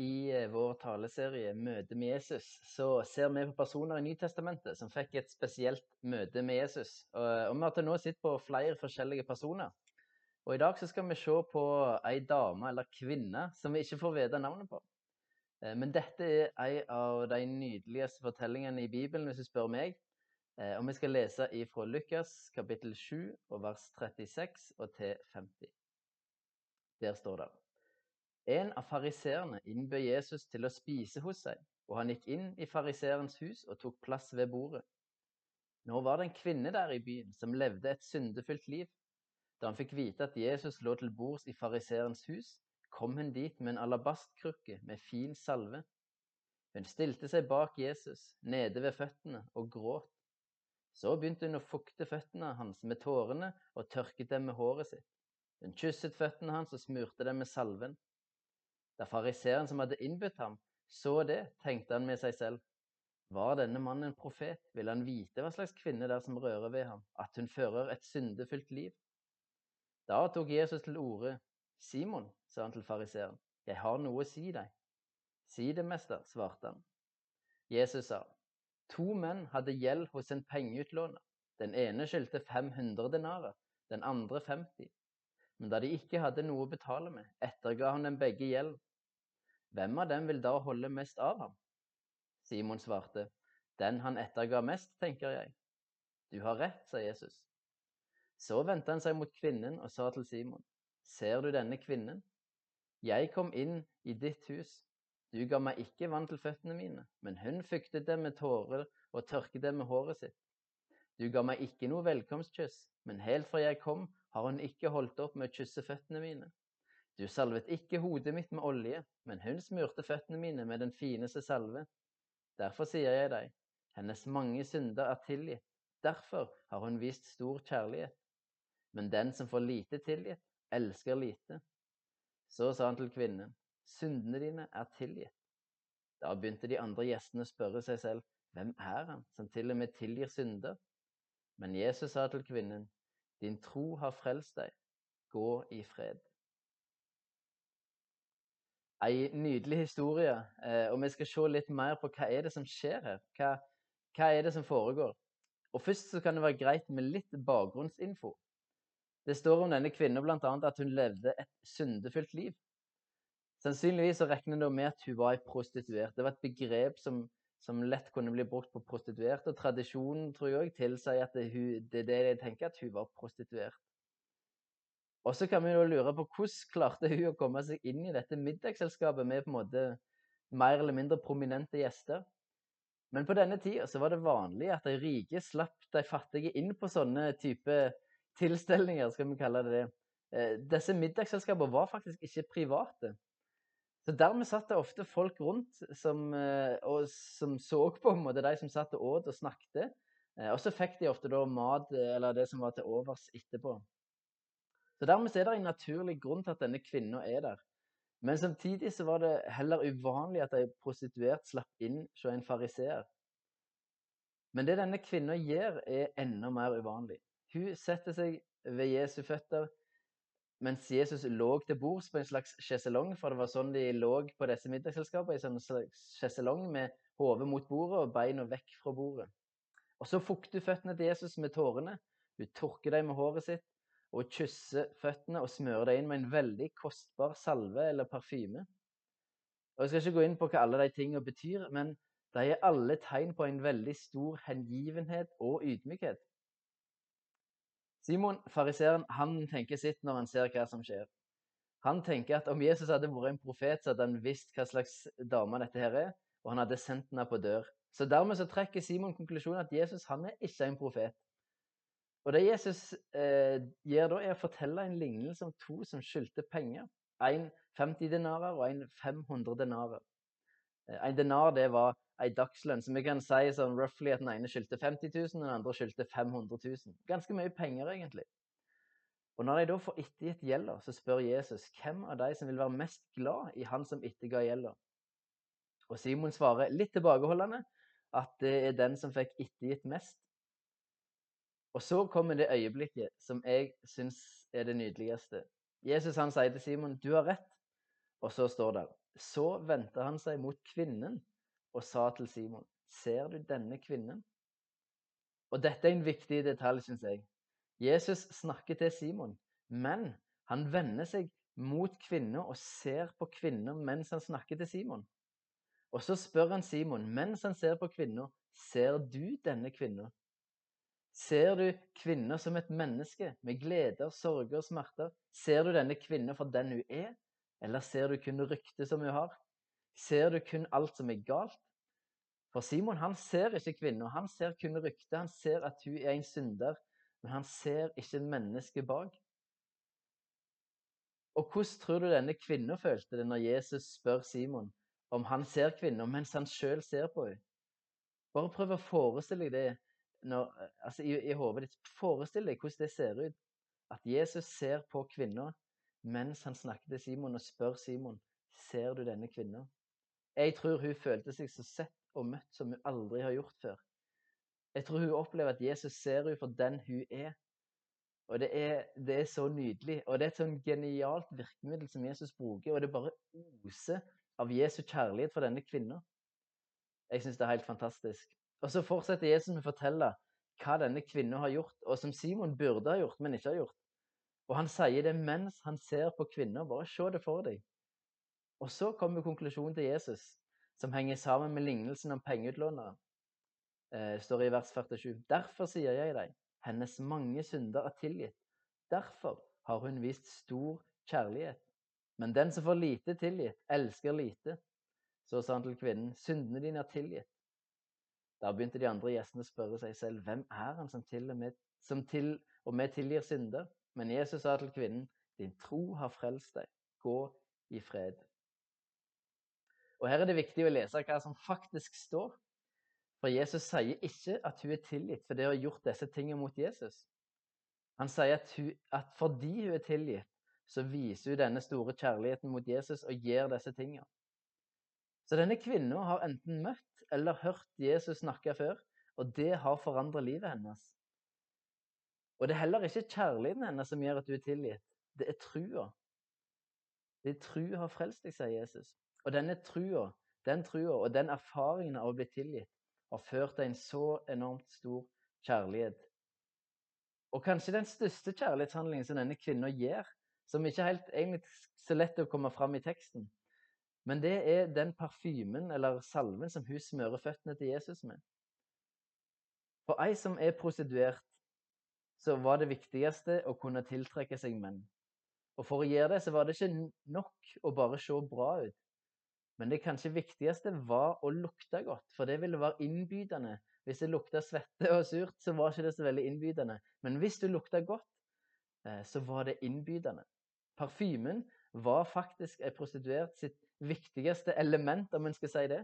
I eh, vår taleserie 'Møte med Jesus' så ser vi på personer i Nytestamentet som fikk et spesielt møte med Jesus. Og vi har til nå sett på flere forskjellige personer. Og I dag så skal vi se på ei dame eller kvinne som vi ikke får vite navnet på. Eh, Men dette er ei av de nydeligste fortellingene i Bibelen, hvis du spør meg. Eh, Og vi skal lese ifra Lukas kapittel 7 og vers 36 og til 50. Der står det En av fariseerne innbød Jesus til å spise hos seg, og han gikk inn i fariseerens hus og tok plass ved bordet. Nå var det en kvinne der i byen som levde et syndefullt liv. Da han fikk vite at Jesus lå til bords i fariseerens hus, kom hun dit med en alabastkrukke med fin salve. Hun stilte seg bak Jesus, nede ved føttene, og gråt. Så begynte hun å fukte føttene hans med tårene og tørket dem med håret sitt. Hun kysset føttene hans og smurte dem med salven. Da fariseeren som hadde innbudt ham, så det, tenkte han med seg selv. Var denne mannen en profet, vil han vite hva slags kvinne det er som rører ved ham, at hun fører et syndefullt liv. Da tok Jesus til orde. Simon, sa han til fariseeren, jeg har noe å si deg. Si det, mester, svarte han. Jesus sa, to menn hadde gjeld hos en pengeutlåner. Den ene skyldte 500 denarer, den andre 50. Men da de ikke hadde noe å betale med, etterga han dem begge gjeld. Hvem av dem vil da holde mest av ham? Simon svarte, den han etterga mest, tenker jeg. Du har rett, sa Jesus. Så vendte han seg mot kvinnen og sa til Simon, ser du denne kvinnen? Jeg kom inn i ditt hus. Du ga meg ikke vann til føttene mine, men hun fuktet dem med tårer og tørket dem med håret sitt. Du ga meg ikke noe velkomstkyss, men helt fra jeg kom, har hun ikke holdt opp med å kysse føttene mine. Du salvet ikke hodet mitt med olje, men hun smurte føttene mine med den fineste salve. Derfor sier jeg deg, hennes mange synder er tilgitt, derfor har hun vist stor kjærlighet. Men den som får lite tilgitt, elsker lite. Så sa han til kvinnen, syndene dine er tilgitt. Da begynte de andre gjestene å spørre seg selv, hvem er han som til og med tilgir synder? Men Jesus sa til kvinnen, din tro har frelst deg, gå i fred. Ei nydelig historie, eh, og vi skal se litt mer på hva er det som skjer her. Hva, hva er det som foregår? Og Først så kan det være greit med litt bakgrunnsinfo. Det står om denne kvinnen bl.a. at hun levde et syndefullt liv. Sannsynligvis så regner det med at hun var ei prostituert. Det var et begrep som, som lett kunne bli brukt på prostituert, og tradisjonen tror jeg tilsier at det, det er det jeg tenker, at hun var prostituert. Og så kan vi jo lure på hvordan klarte hun å komme seg inn i dette middagsselskapet med på en måte mer eller mindre prominente gjester. Men på denne tida var det vanlig at de rike slapp de fattige inn på sånne type tilstelninger, skal vi kalle det det. Eh, Disse middagsselskapene var faktisk ikke private. Så dermed satt det ofte folk rundt som, eh, som så på måte de som satt og åt og snakket. Eh, Og så fikk de ofte da mat eh, eller det som var til overs etterpå. Så dermed er det en naturlig grunn til at denne kvinna er der. Men samtidig så var det heller uvanlig at ei prostituert slapp inn hos en fariseer. Men det denne kvinna gjør, er enda mer uvanlig. Hun setter seg ved Jesu føtter mens Jesus lå til bords på en slags sjeselong, for det var sånn de lå på disse middagsselskapene, i sånn slags sjeselong med hodet mot bordet og beina vekk fra bordet. Og så fukter føttene til Jesus med tårene. Hun tørker dem med håret sitt og kysser føttene og smører dem inn med en veldig kostbar salve eller parfyme. Og Jeg skal ikke gå inn på hva alle de tingene betyr, men de er alle tegn på en veldig stor hengivenhet og ydmykhet. Simon, fariseeren, han tenker sitt når han ser hva som skjer. Han tenker at om Jesus hadde vært en profet, så hadde han visst hva slags dame dette her er, og han hadde sendt henne på dør. Så dermed så trekker Simon konklusjonen at Jesus han er ikke en profet. Og det Jesus eh, gjør da, er å fortelle en lignelse om to som skyldte penger. En 50 denarer og en 500 denarer. Eh, En denar det var ei dagslønn, så vi kan si sånn roughly at den ene skyldte 50 000, og den andre skyldte 500 000. Ganske mye penger, egentlig. Og når de da får ettergitt gjelda, så spør Jesus hvem av de som vil være mest glad i han som etterga gjelda. Og Simon svarer litt tilbakeholdende at det er den som fikk ettergitt mest. Og så kommer det øyeblikket som jeg syns er det nydeligste. Jesus han sier til Simon, 'Du har rett', og så står det Så vendte han seg mot kvinnen og sa til Simon, ser du denne kvinnen? Og dette er en viktig detalj, syns jeg. Jesus snakker til Simon, men han vender seg mot kvinner og ser på kvinner mens han snakker til Simon. Og så spør han Simon, mens han ser på kvinner, ser du denne kvinnen? Ser du kvinner som et menneske med gleder, sorger og smerter? Ser du denne kvinnen for den hun er, eller ser du kun ryktet som hun har? Ser du kun alt som er galt? For Simon han ser ikke kvinner, han ser kun ryktet. Han ser at hun er en synder, men han ser ikke mennesket bak. Og hvordan tror du denne kvinnen følte det når Jesus spør Simon om han ser kvinner mens han sjøl ser på henne? Bare prøv å forestille deg det når, altså, i, i hodet ditt. Forestill deg hvordan det ser ut. At Jesus ser på kvinner mens han snakker til Simon og spør Simon ser du denne kvinnen. Jeg tror hun følte seg så sett og møtt som hun aldri har gjort før. Jeg tror hun opplever at Jesus ser henne for den hun er. Og det er, det er, så nydelig. Og det er et sånn genialt virkemiddel som Jesus bruker. Og det bare oser av Jesu kjærlighet for denne kvinnen. Jeg syns det er helt fantastisk. Og så fortsetter Jesus med å fortelle hva denne kvinnen har gjort, og som Simon burde ha gjort, men ikke har gjort. Og han sier det mens han ser på kvinner. Bare se det for deg. Og så kommer konklusjonen til Jesus, som henger sammen med lignelsen om pengeutlånere. Eh, står i vers 47. Derfor sier jeg deg, hennes mange synder er tilgitt. Derfor har hun vist stor kjærlighet. Men den som får lite tilgitt, elsker lite. Så sa han til kvinnen, syndene dine er tilgitt. Da begynte de andre gjestene å spørre seg selv, hvem er han som til og med, til og med tilgir synder? Men Jesus sa til kvinnen, din tro har frelst deg. Gå i fred. Og Her er det viktig å lese hva som faktisk står. For Jesus sier ikke at hun er tilgitt for det å ha gjort disse tingene mot Jesus. Han sier at, hun, at fordi hun er tilgitt, så viser hun denne store kjærligheten mot Jesus og gjør disse tingene. Så denne kvinnen har enten møtt eller hørt Jesus snakke før, og det har forandret livet hennes. Og det er heller ikke kjærligheten hennes som gjør at hun er tilgitt, det er trua. Det er trua har frelst deg, sier Jesus. Og denne trua, den trua og den erfaringen av å bli tilgitt, har ført til en så enormt stor kjærlighet. Og kanskje den største kjærlighetshandlingen som denne kvinnen gjør, som ikke er helt egentlig så lett å komme fram i teksten, men det er den parfymen eller salven som hun smører føttene til Jesus med. For ei som er prostituert, så var det viktigste å kunne tiltrekke seg menn. Og for å gjøre det, så var det ikke nok å bare se bra ut. Men det kanskje viktigste var å lukte godt, for det ville være innbydende. Hvis det lukta svette og surt, så var ikke det så veldig innbydende. Men hvis du lukta godt, eh, så var det innbydende. Parfymen var faktisk en prostituert sitt viktigste element, om en skal si det.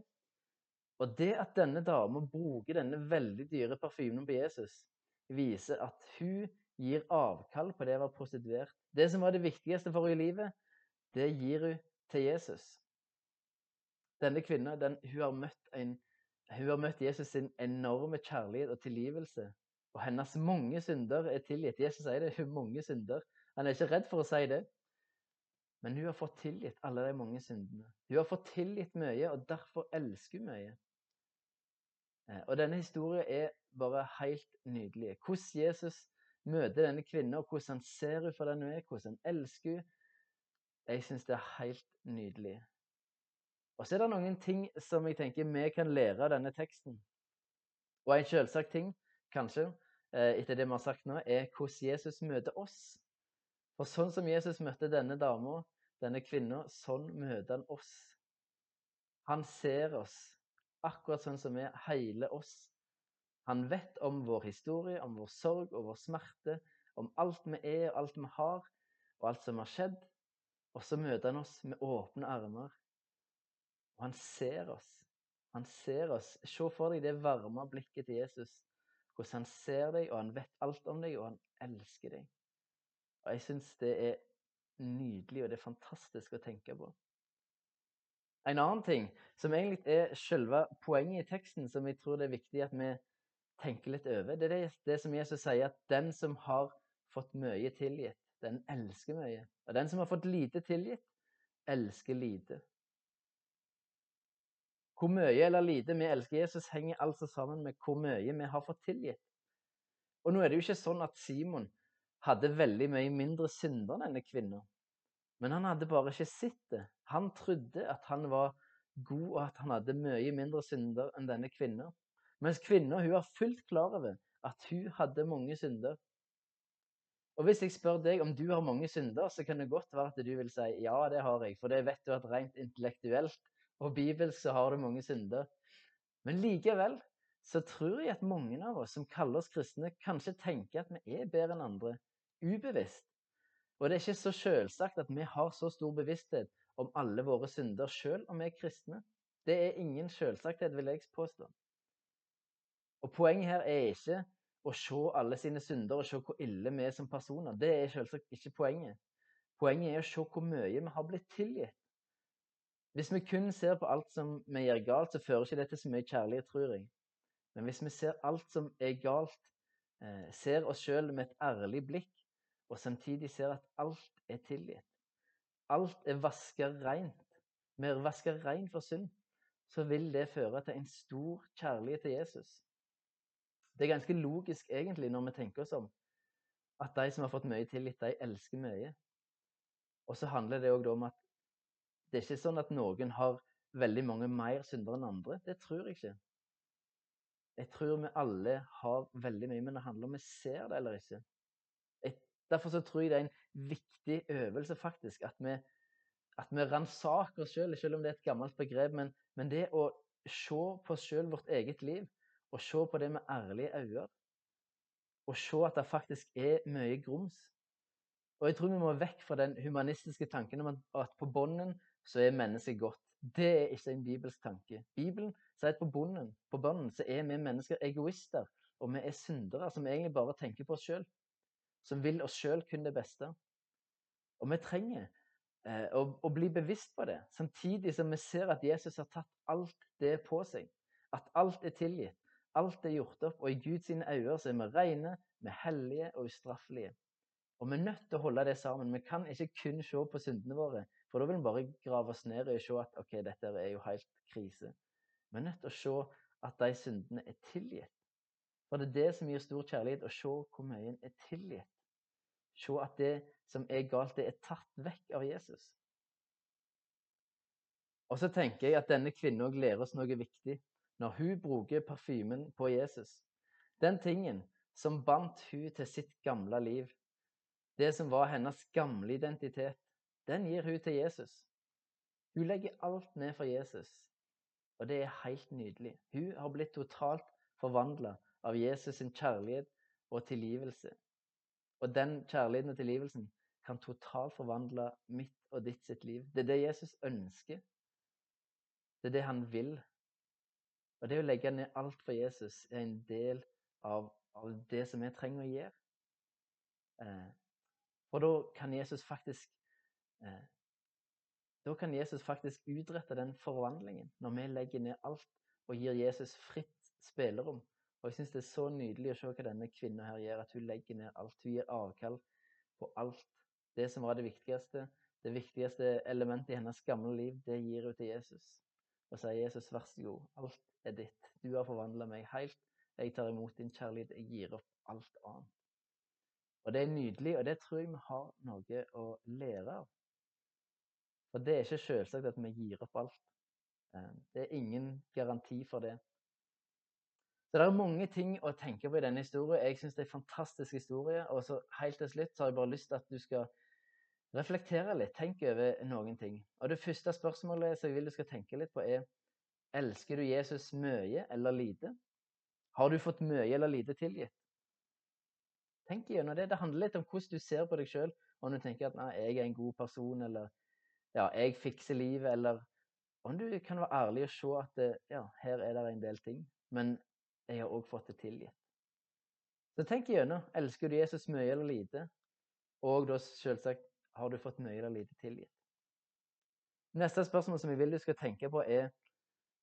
Og det at denne dama bruker denne veldig dyre parfymen på Jesus, viser at hun gir avkall på det å være prostituert. Det som var det viktigste for henne i livet, det gir hun til Jesus. Denne kvinnen den, hun, har møtt en, hun har møtt Jesus sin enorme kjærlighet og tilgivelse. Og hennes mange synder er tilgitt. Jesus sier det, hun mange synder. Han er ikke redd for å si det. Men hun har fått tilgitt alle de mange syndene. Hun har fått tilgitt mye, og derfor elsker hun mye. Eh, og denne historien er bare helt nydelig. Hvordan Jesus møter denne kvinnen, og hvordan han ser henne for den hun er, hvordan han elsker henne. Jeg syns det er helt nydelig. Og så er det noen ting som jeg tenker vi kan lære av denne teksten. Og en selvsagt ting, kanskje, eh, etter det vi har sagt nå, er hvordan Jesus møter oss. For sånn som Jesus møtte denne dama, denne kvinna, sånn møter han oss. Han ser oss akkurat sånn som vi hele oss. Han vet om vår historie, om vår sorg og vår smerte, om alt vi er og alt vi har, og alt som har skjedd. Og så møter han oss med åpne armer og han ser oss. Han ser oss. Se for deg det varme blikket til Jesus. Hvordan han ser deg, og han vet alt om deg, og han elsker deg. Og Jeg syns det er nydelig, og det er fantastisk å tenke på. En annen ting som egentlig er selve poenget i teksten, som jeg tror det er viktig at vi tenker litt over, det er det, det som Jesus sier, at den som har fått mye tilgitt, den elsker mye. Og den som har fått lite tilgitt, elsker lite. Hvor mye eller lite vi elsker Jesus, henger altså sammen med hvor mye vi har fått tilgitt. Og nå er det jo ikke sånn at Simon hadde veldig mye mindre synder enn denne kvinnen. Men han hadde bare ikke sett det. Han trodde at han var god, og at han hadde mye mindre synder enn denne kvinnen. Mens kvinnen hun var fullt klar over at hun hadde mange synder. Og Hvis jeg spør deg om du har mange synder, så kan det godt være at du vil si ja, det har jeg, for det vet du at rent intellektuelt og bibelsk så har du mange synder. Men likevel så tror jeg at mange av oss som kaller oss kristne, kanskje tenker at vi er bedre enn andre, ubevisst. Og det er ikke så selvsagt at vi har så stor bevissthet om alle våre synder, selv om vi er kristne. Det er ingen selvsagthet, vil jeg påstå. Og Poenget her er ikke å se alle sine synder og se hvor ille vi er som personer. Det er selvsagt ikke poenget. Poenget er å se hvor mye vi har blitt tilgitt. Hvis vi kun ser på alt som vi gjør galt, så fører ikke det til så mye kjærlighet, tror jeg. Men hvis vi ser alt som er galt, eh, ser oss sjøl med et ærlig blikk, og samtidig ser at alt er tilgitt, alt er vaska rent, vi er vaska rein for synd, så vil det føre til en stor kjærlighet til Jesus. Det er ganske logisk egentlig når vi tenker oss om, at de som har fått mye tillit, de elsker mye. Og så handler det òg om at det er ikke sånn at noen har veldig mange mer syndere enn andre. Det tror jeg ikke. Jeg tror vi alle har veldig mye, men det handler om vi ser det eller ikke. Jeg, derfor så tror jeg det er en viktig øvelse, faktisk, at vi, at vi ransaker oss sjøl, selv, selv om det er et gammelt begrep. Men, men det å se på oss sjøl, vårt eget liv, og se på det med ærlige øyne, og se at det faktisk er mye grums. Og jeg tror vi må vekk fra den humanistiske tanken om at på bånden så er mennesket godt. Det er ikke en bibelsk tanke. Bibelen sier at på bunnen, på bunnen så er vi mennesker egoister, og vi er syndere som egentlig bare tenker på oss sjøl. Som vil oss sjøl kun det beste. Og vi trenger eh, å, å, bli bevisst på det, samtidig som vi ser at Jesus har tatt alt det på seg. At alt er tilgitt. Alt er gjort opp, og i Guds øyne så er vi rene, vi er hellige og ustraffelige. Og vi er nødt til å holde det sammen. Vi kan ikke kun se på syndene våre, for da vil vi bare grave oss ned og se at ok, dette er jo helt krise. Vi er nødt til å se at de syndene er tilgitt. For det er det som gir stor kjærlighet, å se hvor mye en er tilgitt. Se at det som er galt, det er tatt vekk av Jesus. Og så tenker jeg at denne kvinnen lærer oss noe viktig når hun bruker parfymen på Jesus. Den tingen som bandt hun til sitt gamle liv, det som var hennes gamle identitet, den gir hun til Jesus. Hun legger alt ned for Jesus, og det er helt nydelig. Hun har blitt totalt forvandla av Jesus sin kjærlighet og tilgivelse. Og den kjærligheten og tilgivelsen kan totalt forvandle mitt og ditt sitt liv. Det er det Jesus ønsker. Det er det han vil. Og det å legge ned alt for Jesus er en del av, av det som vi trenger å gjøre. Eh, og da kan Jesus faktisk Da kan Jesus faktisk utrette den forvandlingen, når vi legger ned alt og gir Jesus fritt spillerom. Og jeg syns det er så nydelig å se hva denne kvinnen her gjør, at hun legger ned alt. Hun gir avkall på alt. Det som var det viktigste, det viktigste elementet i hennes gamle liv, det gir hun til Jesus. Og sier, 'Jesus, vær så god, alt er ditt. Du har forvandla meg helt. Jeg tar imot din kjærlighet. Jeg gir opp alt annet.' Og det er nydelig, og det tror jeg vi har noe å lære av. For det er ikke selvsagt at vi gir opp alt. Eh, det er ingen garanti for det. Så det er mange ting å tenke på i denne historien. Jeg syns det er en fantastisk historie. Og så helt til slutt har jeg bare lyst til at du skal reflektere litt. Tenk over noen ting. Og det første spørsmålet som jeg vil du skal tenke litt på, er Elsker du Jesus mye eller lite? Har du fått mye eller lite tilgitt? Tenk gjennom det. Det handler litt om hvordan du ser på deg sjøl. Om du tenker at nei, jeg er en god person, eller ja, jeg fikser livet, eller om du kan være ærlig og se at ja, her er det en del ting, men jeg har òg fått det tilgitt. Så tenk igjennom. Elsker du Jesus mye eller lite? Og da selvsagt, har du fått mye eller lite tilgitt? Neste spørsmål som jeg vil du skal tenke på, er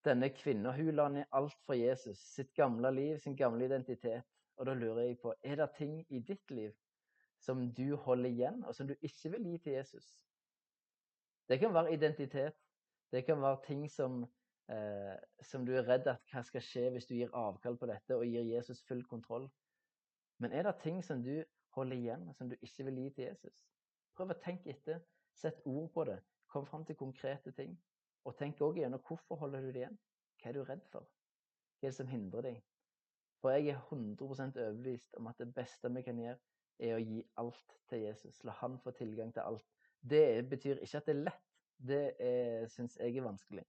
denne kvinna. Hun la ned alt for Jesus. Sitt gamle liv, sin gamle identitet. Og da lurer jeg på, er det ting i ditt liv som du holder igjen, og som du ikke vil gi til Jesus? Det kan være identitet. Det kan være ting som eh, som du er redd at hva skal skje hvis du gir avkall på dette og gir Jesus full kontroll. Men er det ting som du holder igjen, som du ikke vil gi til Jesus? Prøv å tenke etter. Sett ord på det. Kom fram til konkrete ting. Og tenk òg igjennom hvorfor holder du det igjen? Hva er du redd for? Hva er det som hindrer deg? For jeg er 100% overbevist om at det beste vi kan gjøre, er å gi alt til Jesus. La han få tilgang til alt. Det betyr ikke at det er lett. Det syns jeg er vanskelig.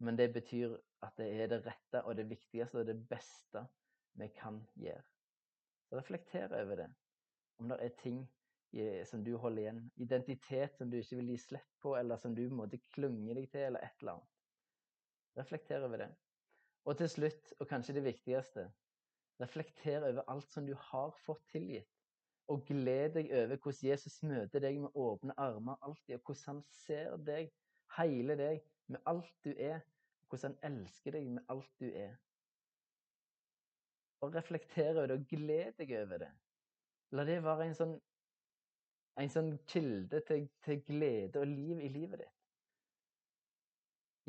Men det betyr at det er det rette og det viktigste og det beste vi kan gjøre. Reflekter over det. Om det er ting som du holder igjen. Identitet som du ikke vil gi slipp på, eller som du måtte klynge deg til, eller et eller annet. Reflekter over det. Og til slutt, og kanskje det viktigste, reflekter over alt som du har fått tilgitt. Og gled deg over hvordan Jesus møter deg med åpne armer alltid, og hvordan han ser deg, hele deg, med alt du er, og hvordan han elsker deg med alt du er. Og reflekter over det, og gled deg over det. La det være en sånn, en sånn kilde til, til glede og liv i livet ditt.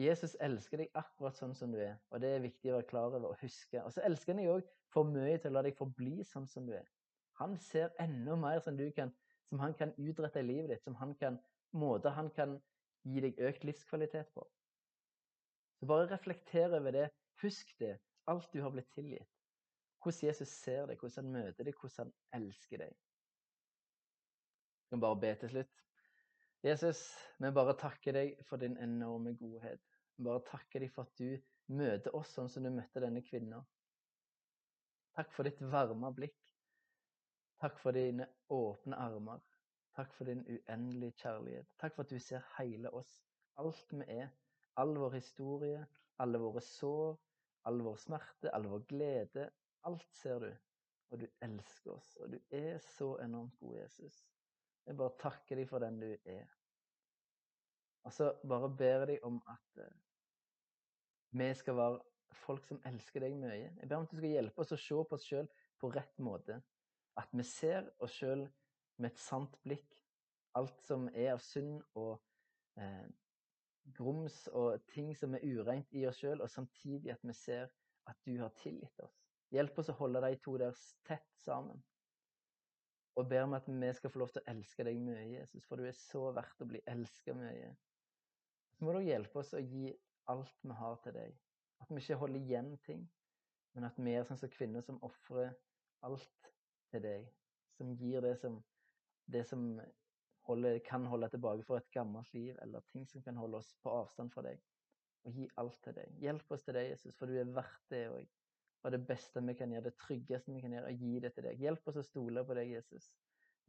Jesus elsker deg akkurat sånn som du er, og det er viktig å være klar over og huske. Og så elsker han deg òg for mye til å la deg forbli sånn som du er. Han ser enda mer som, kan, som han kan utrette i livet ditt, som han kan, måter han kan gi deg økt livskvalitet på. Så bare reflekter over det. Husk det, alt du har blitt tilgitt. Hvordan Jesus ser deg, hvordan han møter deg, hvordan han elsker deg. Jeg kan bare be til slutt. Jesus, vi bare takker deg for din enorme godhet. Vi bare takker deg for at du møter oss sånn som du møtte denne kvinna. Takk for ditt varme blikk. Takk for dine åpne armer. Takk for din uendelige kjærlighet. Takk for at du ser hele oss, alt vi er. All vår historie, alle våre sår, all vår smerte, all vår glede, Alt ser du, og du elsker oss. Og du er så enormt god, Jesus. Jeg bare takker deg for den du er. Og så bare ber jeg deg om at uh, vi skal være folk som elsker deg mye. Jeg ber om at du skal hjelpe oss å se på oss sjøl på rett måte. At vi ser oss sjøl med et sant blikk. Alt som er av synd og eh, grums og ting som er ureint i oss sjøl, og samtidig at vi ser at du har tilgitt oss. Hjelp oss å holde de to der tett sammen. Og ber om at vi skal få lov til å elske deg mye, Jesus, for du er så verdt å bli elska mye. Så må du hjelpe oss å gi alt vi har til deg. At vi ikke holder igjen ting, men at vi er sånn som kvinner som ofrer alt til deg. Som gir det som, det som holder, kan holde tilbake for et gammelt liv, eller ting som kan holde oss på avstand fra deg. Og gi alt til deg. Hjelp oss til deg, Jesus, for du er verdt det òg. Og det beste vi kan gjøre, det tryggeste vi kan gjøre, er å gi det til deg. Hjelp oss å stole på deg, Jesus.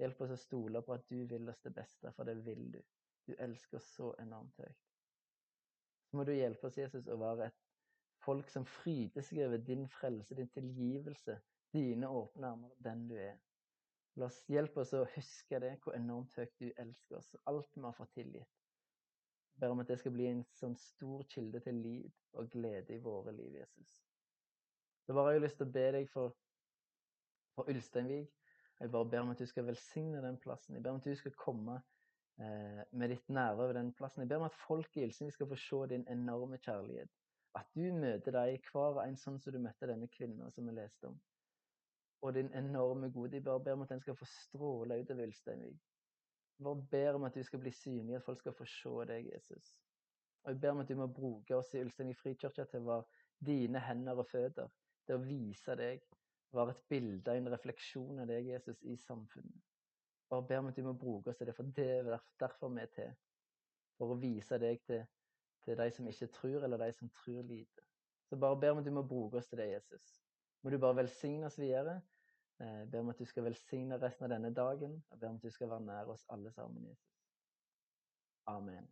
Hjelp oss å stole på at du vil oss det beste, for det vil du. Du elsker oss så enormt høyt. Så må du hjelpe oss, Jesus, å være et folk som fryder seg over din frelse, din tilgivelse, dine åpne armer, den du er. La oss hjelpe oss å huske det, hvor enormt høyt du elsker oss, alt vi har fått tilgitt. Jeg ber om at det skal bli en sånn stor kilde til liv og glede i våre liv, Jesus. Så bare har jeg lyst til å be deg for, for Ulsteinvik. Jeg bare ber om at du skal velsigne den plassen. Jeg ber om at du skal komme eh, med ditt nærvær ved den plassen. Jeg ber om at folk i Ulsteinvik skal få se din enorme kjærlighet. At du møter dem, hver og en sånn som du møtte denne kvinnen som vi leste om. Og din enorme gode. Jeg bare ber om at den skal få stråle utover Ulsteinvik. Bare ber om at du skal bli synlig, at folk skal få se deg, Jesus. Og jeg ber om at du må bruke oss i Ulsteinvik frikirke til være dine hender og føtter til å vise deg, være et bilde, en refleksjon av deg, Jesus, i samfunnet. Bare ber om at du må bruke oss til det, for det er derfor vi er til. For å vise deg til, til de som ikke tror, eller de som tror lite. Så bare ber om at du må bruke oss til det, Jesus. Må du bare velsigne oss videre. Jeg eh, ber om at du skal velsigne resten av denne dagen. Jeg ber om at du skal være nær oss alle sammen, Jesus. Amen.